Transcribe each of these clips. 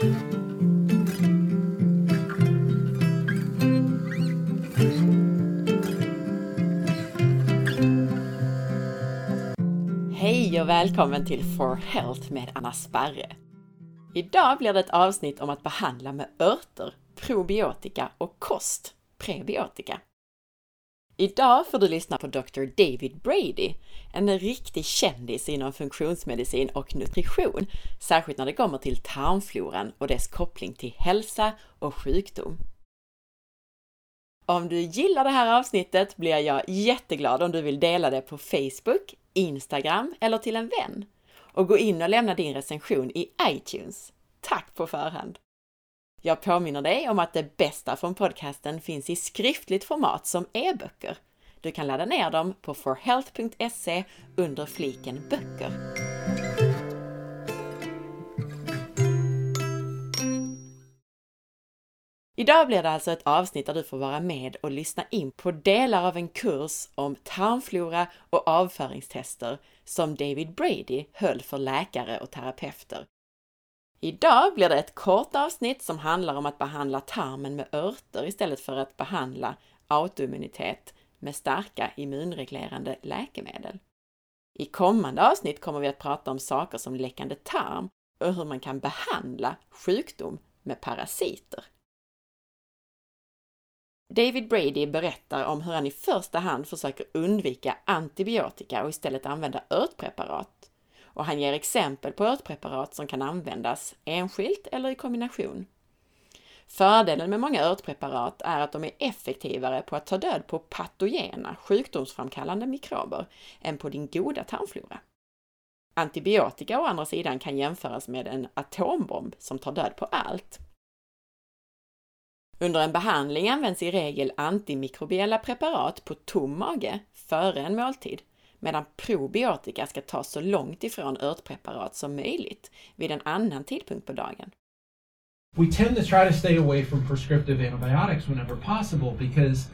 Hej och välkommen till For Health med Anna Sparre. Idag blir det ett avsnitt om att behandla med örter, probiotika och kost, prebiotika. Idag får du lyssna på Dr. David Brady, en riktig kändis inom funktionsmedicin och nutrition, särskilt när det kommer till tarmfloran och dess koppling till hälsa och sjukdom. Om du gillar det här avsnittet blir jag jätteglad om du vill dela det på Facebook, Instagram eller till en vän. Och gå in och lämna din recension i iTunes. Tack på förhand! Jag påminner dig om att det bästa från podcasten finns i skriftligt format som e-böcker. Du kan ladda ner dem på forhealth.se under fliken böcker. Idag blir det alltså ett avsnitt där du får vara med och lyssna in på delar av en kurs om tarmflora och avföringstester som David Brady höll för läkare och terapeuter. Idag blir det ett kort avsnitt som handlar om att behandla tarmen med örter istället för att behandla autoimmunitet med starka immunreglerande läkemedel. I kommande avsnitt kommer vi att prata om saker som läckande tarm och hur man kan behandla sjukdom med parasiter. David Brady berättar om hur han i första hand försöker undvika antibiotika och istället använda örtpreparat. Och han ger exempel på örtpreparat som kan användas enskilt eller i kombination. Fördelen med många örtpreparat är att de är effektivare på att ta död på patogena, sjukdomsframkallande mikrober än på din goda tarmflora. Antibiotika å andra sidan kan jämföras med en atombomb som tar död på allt. Under en behandling används i regel antimikrobiella preparat på tom mage före en måltid, medan probiotika ska tas så långt ifrån örtpreparat som möjligt vid en annan tidpunkt på dagen. We tend to try to stay away from prescriptive antibiotics whenever possible because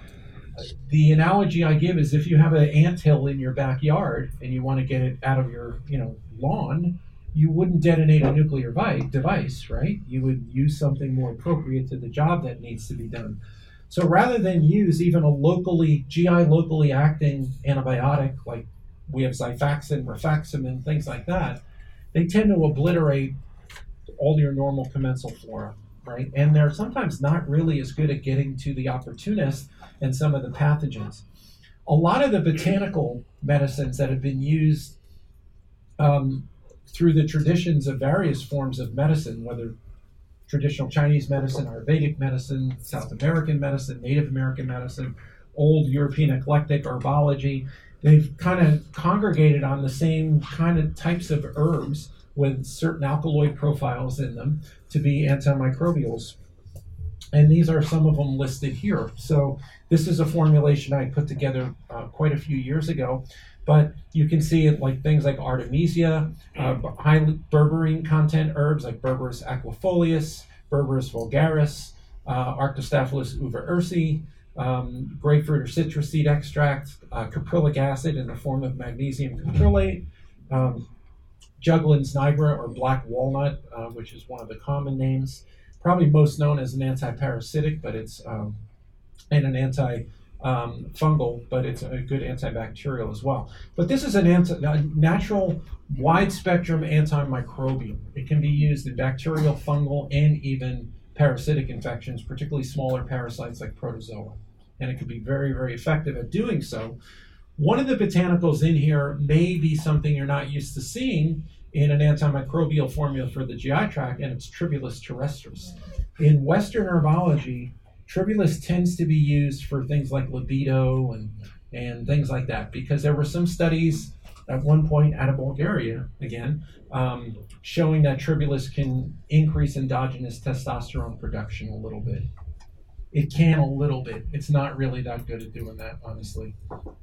the analogy I give is if you have an ant hill in your backyard and you want to get it out of your, you know, lawn, you wouldn't detonate a nuclear device, right? You would use something more appropriate to the job that needs to be done. So rather than use even a locally GI locally acting antibiotic like we have Xifaxan, rifaximin, things like that, they tend to obliterate all your normal commensal flora, right? And they're sometimes not really as good at getting to the opportunist and some of the pathogens. A lot of the botanical medicines that have been used um, through the traditions of various forms of medicine, whether traditional Chinese medicine, Ayurvedic medicine, South American medicine, Native American medicine, old European eclectic herbology, they've kind of congregated on the same kind of types of herbs with certain alkaloid profiles in them to be antimicrobials. And these are some of them listed here. So, this is a formulation I put together uh, quite a few years ago but you can see it like things like artemisia, uh, high berberine content herbs like Berberis aquifolius, Berberis vulgaris, uh, Arctostaphylos uva ursi, um, grapefruit or citrus seed extract, uh, caprylic acid in the form of magnesium caprylate, um, Juglans nigra or black walnut, uh, which is one of the common names, probably most known as an antiparasitic, but it's um, and an anti um, fungal, but it's a good antibacterial as well. But this is an anti- a natural, wide spectrum antimicrobial. It can be used in bacterial, fungal, and even parasitic infections, particularly smaller parasites like protozoa. And it can be very, very effective at doing so. One of the botanicals in here may be something you're not used to seeing in an antimicrobial formula for the GI tract, and it's Tribulus terrestris. In Western herbology, Tribulus tends to be used for things like libido and and things like that because there were some studies at one point out of Bulgaria again um, showing that Tribulus can increase endogenous testosterone production a little bit. It can a little bit. It's not really that good at doing that, honestly.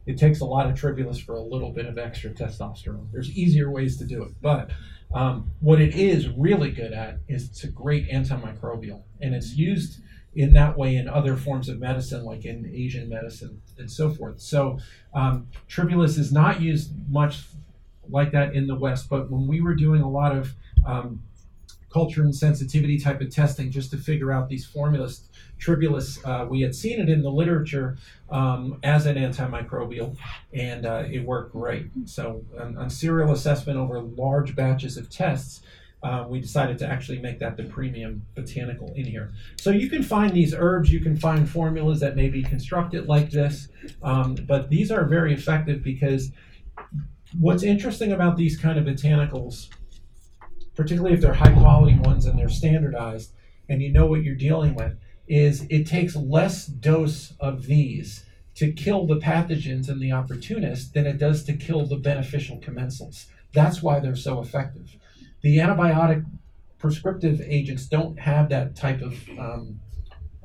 It takes a lot of Tribulus for a little bit of extra testosterone. There's easier ways to do it, but um, what it is really good at is it's a great antimicrobial, and it's used in that way in other forms of medicine, like in Asian medicine and so forth. So, um, tribulus is not used much like that in the West, but when we were doing a lot of um, culture and sensitivity type of testing just to figure out these formulas. Tribulus, uh, we had seen it in the literature um, as an antimicrobial, and uh, it worked great. So, on, on, serial assessment over large batches of tests, uh, we decided to actually make that the premium botanical in here. So you can find these herbs, you can find formulas that may be constructed like this, um, but these are very effective because what's interesting about these kind of botanicals particularly if they're high quality ones and they're standardized and you know what you're dealing with, is it takes less dose of these to kill the pathogens and the opportunists than it does to kill the beneficial commensals. That's why they're so effective. The antibiotic prescriptive agents don't have that type of um,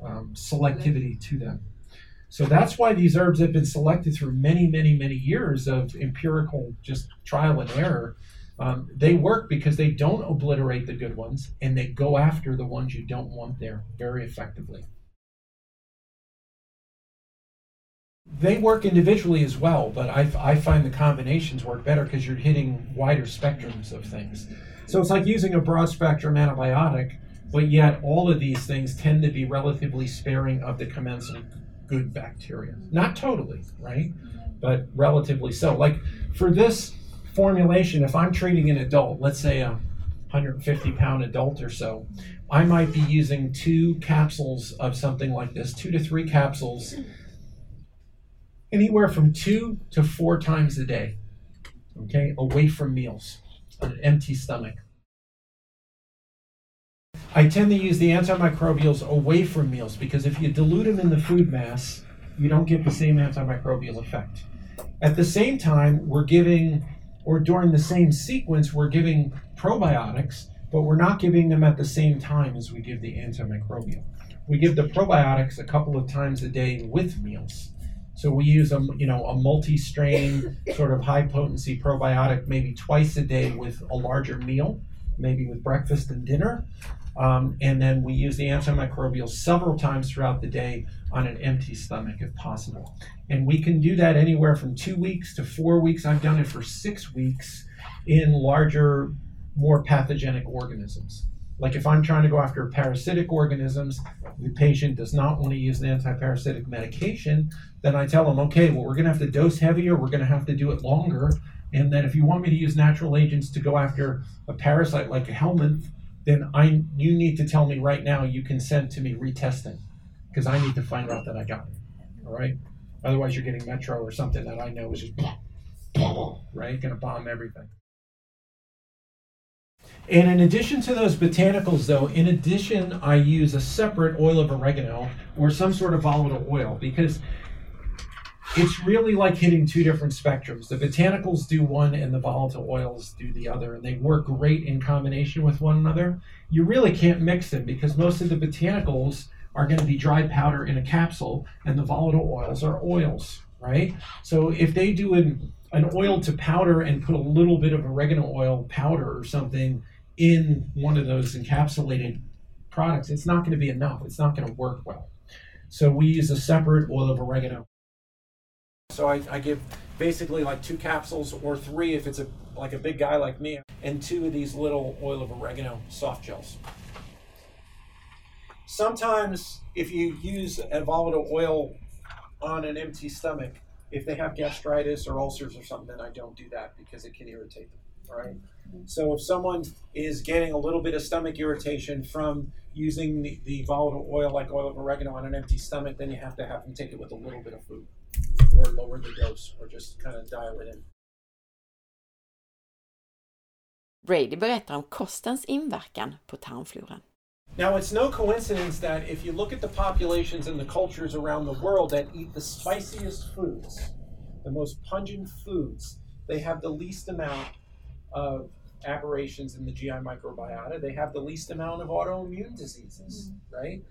um, selectivity to them. So that's why these herbs have been selected through many, many, many years of empirical just trial and error um, they work because they don't obliterate the good ones and they go after the ones you don't want there very effectively. They work individually as well, but I, I find the combinations work better because you're hitting wider spectrums of things. So it's like using a broad spectrum antibiotic, but yet all of these things tend to be relatively sparing of the commensal good bacteria. Not totally, right? But relatively so. Like for this formulation, if I'm treating an adult, let's say a 150 pound adult or so, I might be using two capsules of something like this, two to three capsules, anywhere from two to four times a day, okay, away from meals, on an empty stomach. I tend to use the antimicrobials away from meals because if you dilute them in the food mass, you don't get the same antimicrobial effect. At the same time, we're giving or during the same sequence, we're giving probiotics, but we're not giving them at the same time as we give the antimicrobial. We give the probiotics a couple of times a day with meals. So we use a you know a multi-strain sort of high potency probiotic maybe twice a day with a larger meal, maybe with breakfast and dinner. Um, and then we use the antimicrobial several times throughout the day on an empty stomach if possible. And we can do that anywhere from two weeks to four weeks. I've done it for six weeks in larger, more pathogenic organisms. Like if I'm trying to go after parasitic organisms, the patient does not want to use an antiparasitic medication, then I tell them, okay, well, we're going to have to dose heavier, we're going to have to do it longer. And then if you want me to use natural agents to go after a parasite like a helminth, then I you need to tell me right now you consent to me retesting because I need to find out that I got it. All right. Otherwise, you're getting Metro or something that I know is just right, going to bomb everything. And in addition to those botanicals, though, in addition, I use a separate oil of oregano or some sort of volatile oil because it's really like hitting two different spectrums. The botanicals do one and the volatile oils do the other, and they work great in combination with one another. You really can't mix them because most of the botanicals are going to be dry powder in a capsule, and the volatile oils are oils, right? So if they do an, an oil to powder and put a little bit of oregano oil powder or something in one of those encapsulated products, it's not going to be enough. It's not going to work well. So we use a separate oil of oregano. So I, I give basically like two capsules or three if it's a like a big guy like me, and two of these little oil of oregano soft gels. Sometimes, if you use a volatile oil on an empty stomach, if they have gastritis or ulcers or something, then I don't do that because it can irritate them. Right. So if someone is getting a little bit of stomach irritation from using the, the volatile oil like oil of oregano on an empty stomach, then you have to have them take it with a little bit of food or lower the dose or just kind of dial it in. Brady berättar om kostens inverkan på tarmfloran. Now, it's no coincidence that if you look at the populations and the cultures around the world that eat the spiciest foods, the most pungent foods, they have the least amount of aberrations in the GI microbiota. They have the least amount of autoimmune diseases, mm-hmm. right?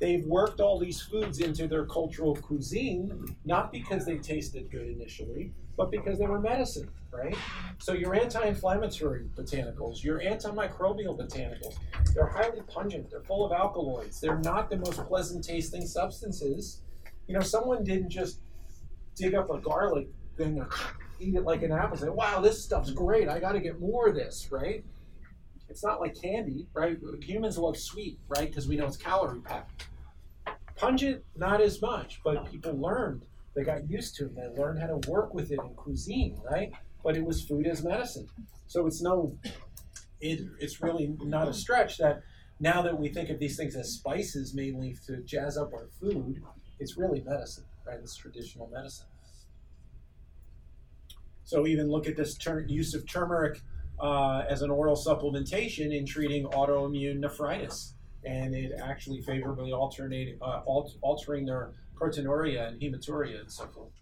They've worked all these foods into their cultural cuisine, not because they tasted good initially, but because they were medicine, right? So your anti-inflammatory botanicals, your antimicrobial botanicals, they're highly pungent. They're full of alkaloids. They're not the most pleasant tasting substances. You know, someone didn't just dig up a garlic thing eat it like an apple. Say, wow, this stuff's great. I got to get more of this, right? It's not like candy, right? Humans love sweet, right? Because we know it's calorie packed. Pungent, not as much, but people learned. They got used to it. They learned how to work with it in cuisine, right? But it was food as medicine. So it's no, it, it's really not a stretch that now that we think of these things as spices mainly to jazz up our food, it's really medicine, right? It's traditional medicine. So even look at this ter- use of turmeric uh, as an oral supplementation in treating autoimmune nephritis, and it actually favorably alternating, uh, alt- altering their proteinuria and hematuria and so forth.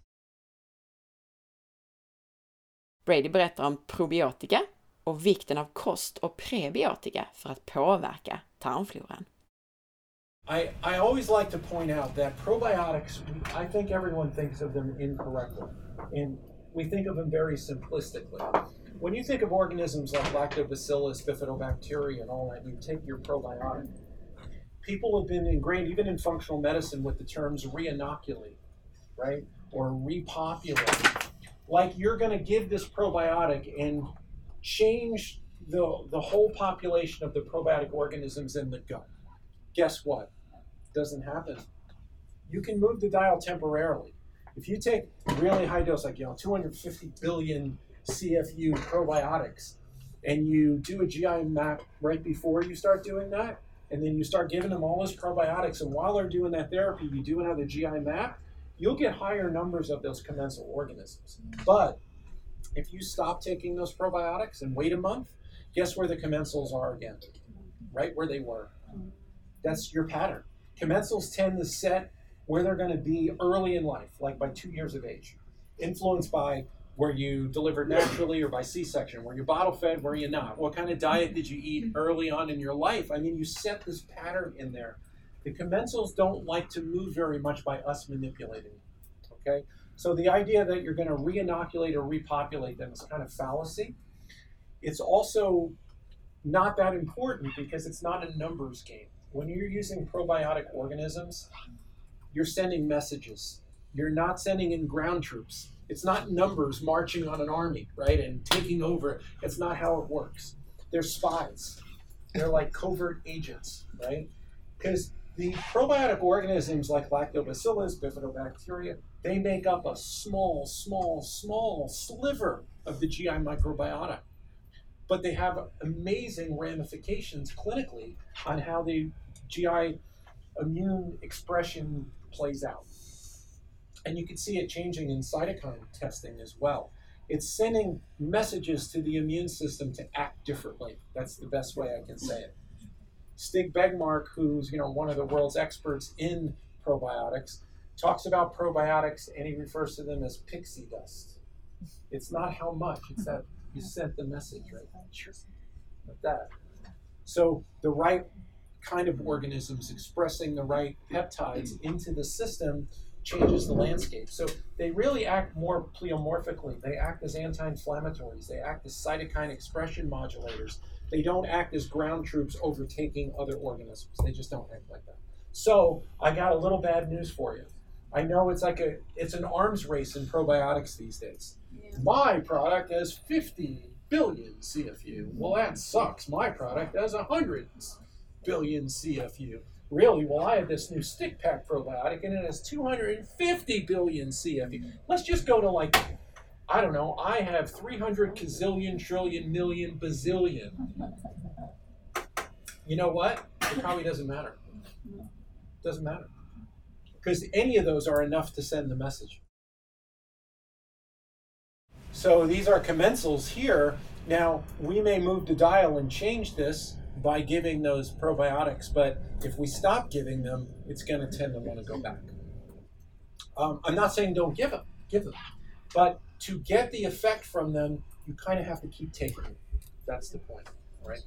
Brady berättar om probiotika och vikten av kost och prebiotika för att påverka tarmfloran. I, I always like to point out that probiotics, I think everyone thinks of them incorrectly. And we think of them very simplistically. When you think of organisms like lactobacillus, bifidobacteria, and all that, you take your probiotic. People have been ingrained, even in functional medicine, with the terms reinoculate, right? Or repopulate. Like you're going to give this probiotic and change the, the whole population of the probiotic organisms in the gut. Guess what? Doesn't happen. You can move the dial temporarily. If you take really high dose, like you know, 250 billion CFU probiotics, and you do a GI map right before you start doing that, and then you start giving them all those probiotics, and while they're doing that therapy, you do another GI map, you'll get higher numbers of those commensal organisms. But if you stop taking those probiotics and wait a month, guess where the commensals are again? Right where they were. That's your pattern. Commensals tend to set where they're going to be early in life, like by two years of age, influenced by where you delivered naturally or by C-section, where you bottle fed, where you're not. What kind of diet did you eat early on in your life? I mean, you set this pattern in there. The commensals don't like to move very much by us manipulating. Okay, so the idea that you're going to re-inoculate or repopulate them is kind of fallacy. It's also not that important because it's not a numbers game. When you're using probiotic organisms, you're sending messages. You're not sending in ground troops. It's not numbers marching on an army, right, and taking over. It's not how it works. They're spies. They're like covert agents, right? Because the probiotic organisms like lactobacillus, bifidobacteria, they make up a small, small, small sliver of the GI microbiota. But they have amazing ramifications clinically on how the GI immune expression plays out. And you can see it changing in cytokine testing as well. It's sending messages to the immune system to act differently. That's the best way I can say it. Stig Bengmark, who's you know one of the world's experts in probiotics, talks about probiotics and he refers to them as pixie dust. It's not how much, it's that you sent the message, right? Like that. So the right kind of organisms expressing the right peptides into the system changes the landscape. So they really act more pleomorphically. They act as anti-inflammatories. They act as cytokine expression modulators. They don't act as ground troops overtaking other organisms. They just don't act like that. So I got a little bad news for you. I know it's like a it's an arms race in probiotics these days. Yeah. My product has 50 billion CFU. Well, that sucks. My product has a 100 billion CFU. Really? Well, I have this new stick pack probiotic and it has 250 billion CFU. Let's just go to like, I don't know, I have 300 gazillion, trillion, million, bazillion. You know what? It probably doesn't matter. Doesn't matter because any of those are enough to send the message. So these are commensals here. Now, we may move the dial and change this by giving those probiotics, but if we stop giving them, it's going to tend to want to go back. Um, I'm not saying don't give them, give them. But to get the effect from them, you kind of have to keep taking them. That's the point, right?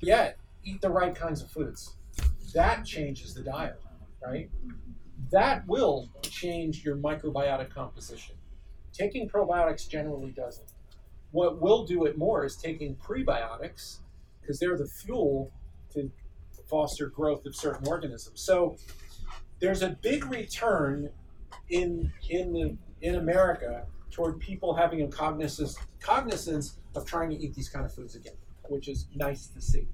Yeah, eat the right kinds of foods. That changes the diet right? That will change your microbiotic composition. Taking probiotics generally doesn't. What will do it more is taking prebiotics, because they're the fuel to foster growth of certain organisms. So there's a big return in in the in America toward people having a cognizance cognizance of trying to eat these kind of foods again. which is nice to see.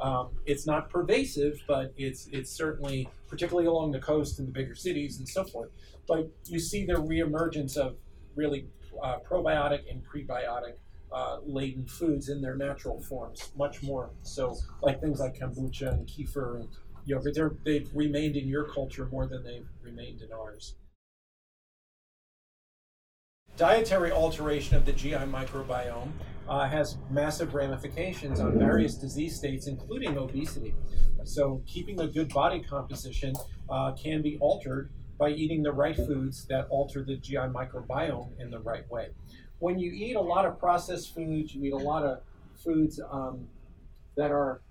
Um, it's not pervasive, but it's it's certainly particularly along the coast and the bigger cities and so forth. But you see the reemergence of really uh, probiotic and prebiotic uh, laden foods in their natural forms, much more so, like things like kombucha and kefir and yogurt. They've remained in your culture more than they've remained in ours. Dietary alteration of the GI microbiome uh, has massive ramifications on various disease states, including obesity. So, keeping a good body composition uh, can be altered by eating the right foods that alter the GI microbiome in the right way. When you eat a lot of processed foods, you eat a lot of foods um, that are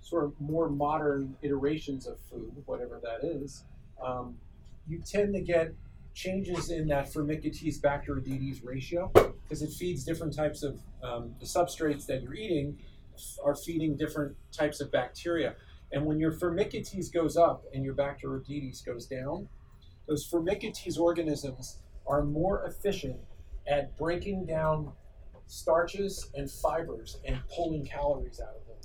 sort of more modern iterations of food, whatever that is, um, you tend to get changes in that Firmicutes Bacteroidetes ratio because it feeds different types of um, the substrates that you're eating are feeding different types of bacteria. And when your Firmicutes goes up and your Bacteroidetes goes down, those Firmicutes organisms are more efficient at breaking down starches and fibers and pulling calories out of them.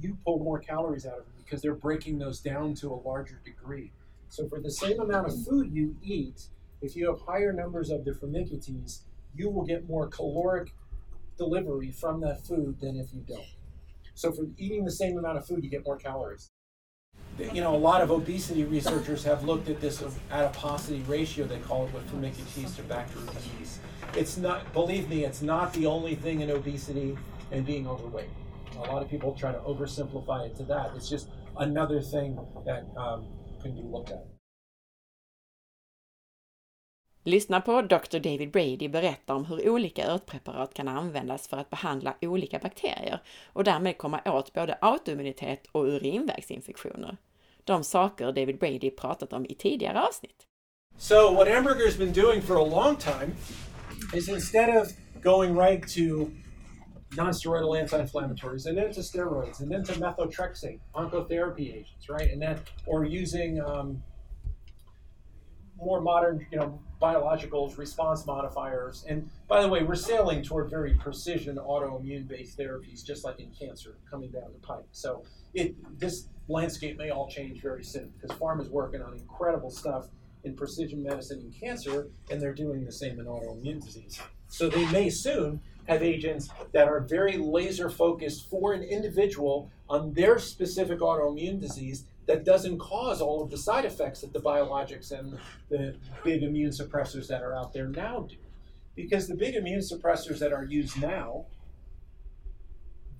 You pull more calories out of them because they're breaking those down to a larger degree. So for the same amount of food you eat, if you have higher numbers of the Firmicutes, you will get more caloric delivery from that food than if you don't. So for eating the same amount of food, you get more calories. You know, a lot of obesity researchers have looked at this adiposity ratio, they call it, with Firmicutes to Bacteroidetes. It's not, believe me, it's not the only thing in obesity and being overweight. A lot of people try to oversimplify it to that. It's just another thing that um, can be looked at. Lyssna på Dr. David Brady berätta om hur olika örtpreparat kan användas för att behandla olika bakterier och därmed komma åt både autoimmunitet och urinvägsinfektioner. De saker David Brady pratat om i tidigare avsnitt. So what Emberger's been doing for a long time is instead of going right to non-steroidal anti-inflammatories and then to steroids and then to methotrexate, oncotherapy agents, right? And then or using um, more modern, you know, biologicals, response modifiers. And by the way, we're sailing toward very precision autoimmune based therapies, just like in cancer coming down the pipe. So it, this landscape may all change very soon because pharma is working on incredible stuff in precision medicine in cancer, and they're doing the same in autoimmune disease. So they may soon have agents that are very laser focused for an individual on their specific autoimmune disease that doesn't cause all of the side effects that the biologics and the big immune suppressors that are out there now do. Because the big immune suppressors that are used now,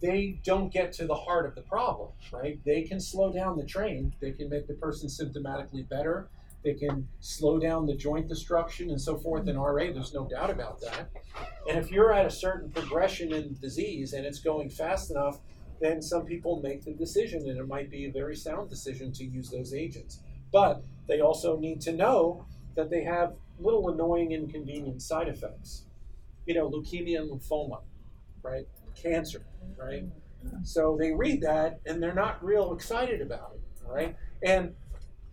they don't get to the heart of the problem, right? They can slow down the train, they can make the person symptomatically better, they can slow down the joint destruction and so forth in RA, there's no doubt about that. And if you're at a certain progression in disease and it's going fast enough then some people make the decision, and it might be a very sound decision to use those agents. But they also need to know that they have little annoying inconvenient side effects. You know, leukemia and lymphoma, right? Cancer, right? So they read that and they're not real excited about it, right? And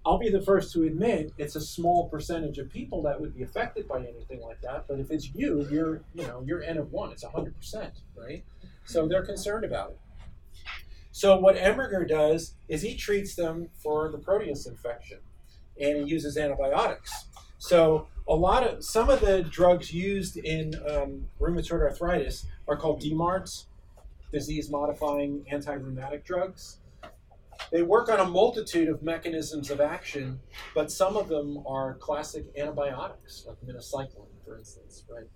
I'll be the first to admit it's a small percentage of people that would be affected by anything like that. But if it's you, you're you know you're n of one. It's hundred percent, right? So they're concerned about it. So what Ebringer does is he treats them for the Proteus infection, and he uses antibiotics. So a lot of some of the drugs used in um, rheumatoid arthritis are called DMARDs, disease-modifying anti-rheumatic drugs. They work on a multitude of mechanisms of action, but some of them are classic antibiotics, like minocycline, for instance, right?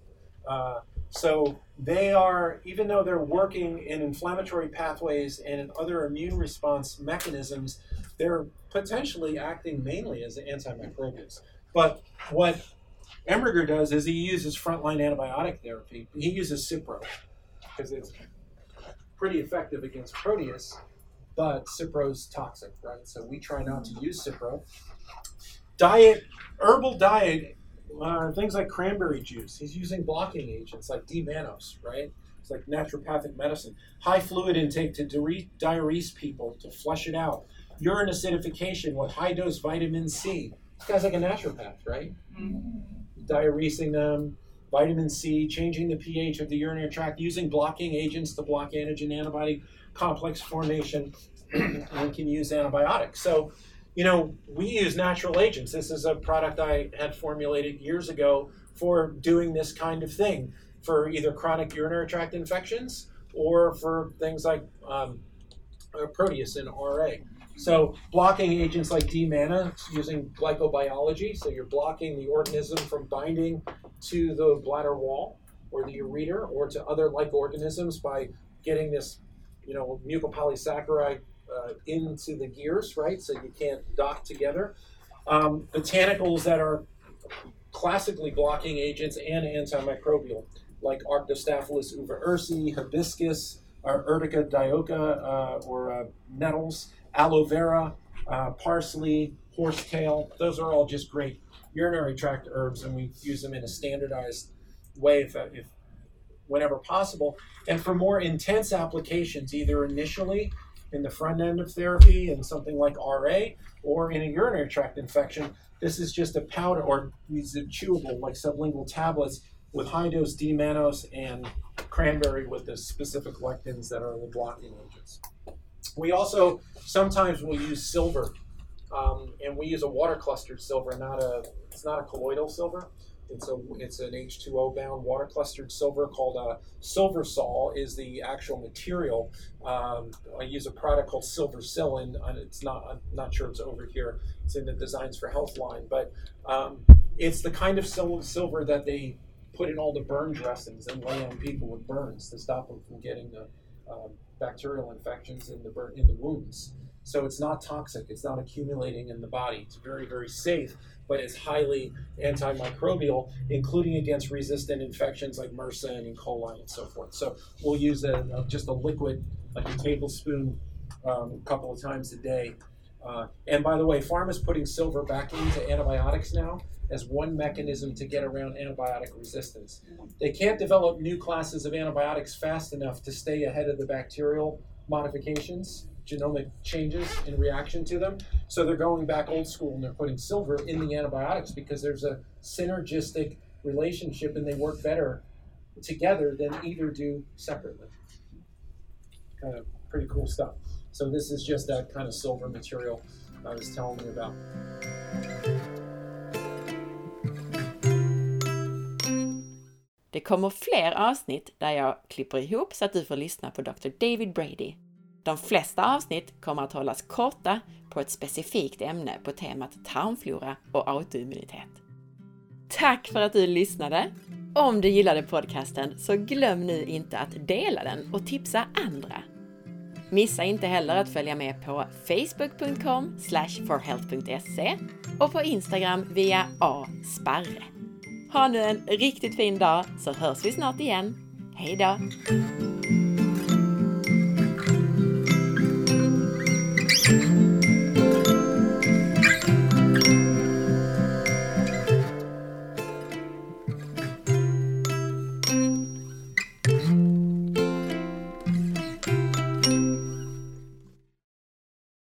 Uh, so they are, even though they're working in inflammatory pathways and in other immune response mechanisms, they're potentially acting mainly as antimicrobials. But what Ebringer does is he uses frontline antibiotic therapy. He uses Cipro because it's pretty effective against Proteus, but Cipro's toxic, right? So we try not to use Cipro. Diet, herbal diet uh, things like cranberry juice. He's using blocking agents like D-mannose, right? It's like naturopathic medicine. High fluid intake to diurese people to flush it out. Urine acidification with high dose vitamin C. This guy's like a naturopath, right? Mm-hmm. Diuresing them, vitamin C, changing the pH of the urinary tract, using blocking agents to block antigen antibody complex formation, and can use antibiotics. So, you know, we use natural agents. This is a product I had formulated years ago for doing this kind of thing for either chronic urinary tract infections or for things like um, Proteus and RA. So blocking agents like D-mana using glycobiology, so you're blocking the organism from binding to the bladder wall or the ureter or to other like organisms by getting this, you know, mucopolysaccharide uh, into the gears, right? So you can't dock together. Um, botanicals that are classically blocking agents and antimicrobial, like Arctostaphylos uva ursi, hibiscus, or Urtica dioica, uh, or uh, nettles, aloe vera, uh, parsley, horsetail. Those are all just great urinary tract herbs, and we use them in a standardized way if, if whenever possible. And for more intense applications, either initially in the front end of therapy in something like RA or in a urinary tract infection, this is just a powder or these chewable like sublingual tablets with high dose D-mannose and cranberry with the specific lectins that are the blocking agents. We also sometimes will use silver, um, and we use a water clustered silver, not a. It's not a colloidal silver. It's a it's an H2O bound water clustered silver called a silver sol is the actual material. Um, I use a product called Silvercillin. And it's not I'm not sure it's over here. It's in the Designs for Health line, but um, it's the kind of sil- silver that they put in all the burn dressings and lay on people with burns to stop them from getting the um, bacterial infections in the burn in the wounds. So it's not toxic. It's not accumulating in the body. It's very very safe but it's highly antimicrobial, including against resistant infections like MRSA and E. coli and so forth. So we'll use a, a just a liquid, like a tablespoon, um, a couple of times a day. Uh, and by the way, pharma's putting silver back into antibiotics now as one mechanism to get around antibiotic resistance. They can't develop new classes of antibiotics fast enough to stay ahead of the bacterial modifications genomic changes in reaction to them. So they're going back old school and they're putting silver in the antibiotics because there's a synergistic relationship and they work better together than either do separately. Kind of pretty cool stuff. So this is just that kind of silver material I was telling you about. Det kommer fler avsnitt där jag klipper ihop så att du får lyssna på Dr. David Brady De flesta avsnitt kommer att hållas korta på ett specifikt ämne på temat tarmflora och autoimmunitet. Tack för att du lyssnade! Om du gillade podcasten så glöm nu inte att dela den och tipsa andra. Missa inte heller att följa med på facebook.com forhealth.se och på Instagram via asparre. Ha nu en riktigt fin dag så hörs vi snart igen. Hejdå!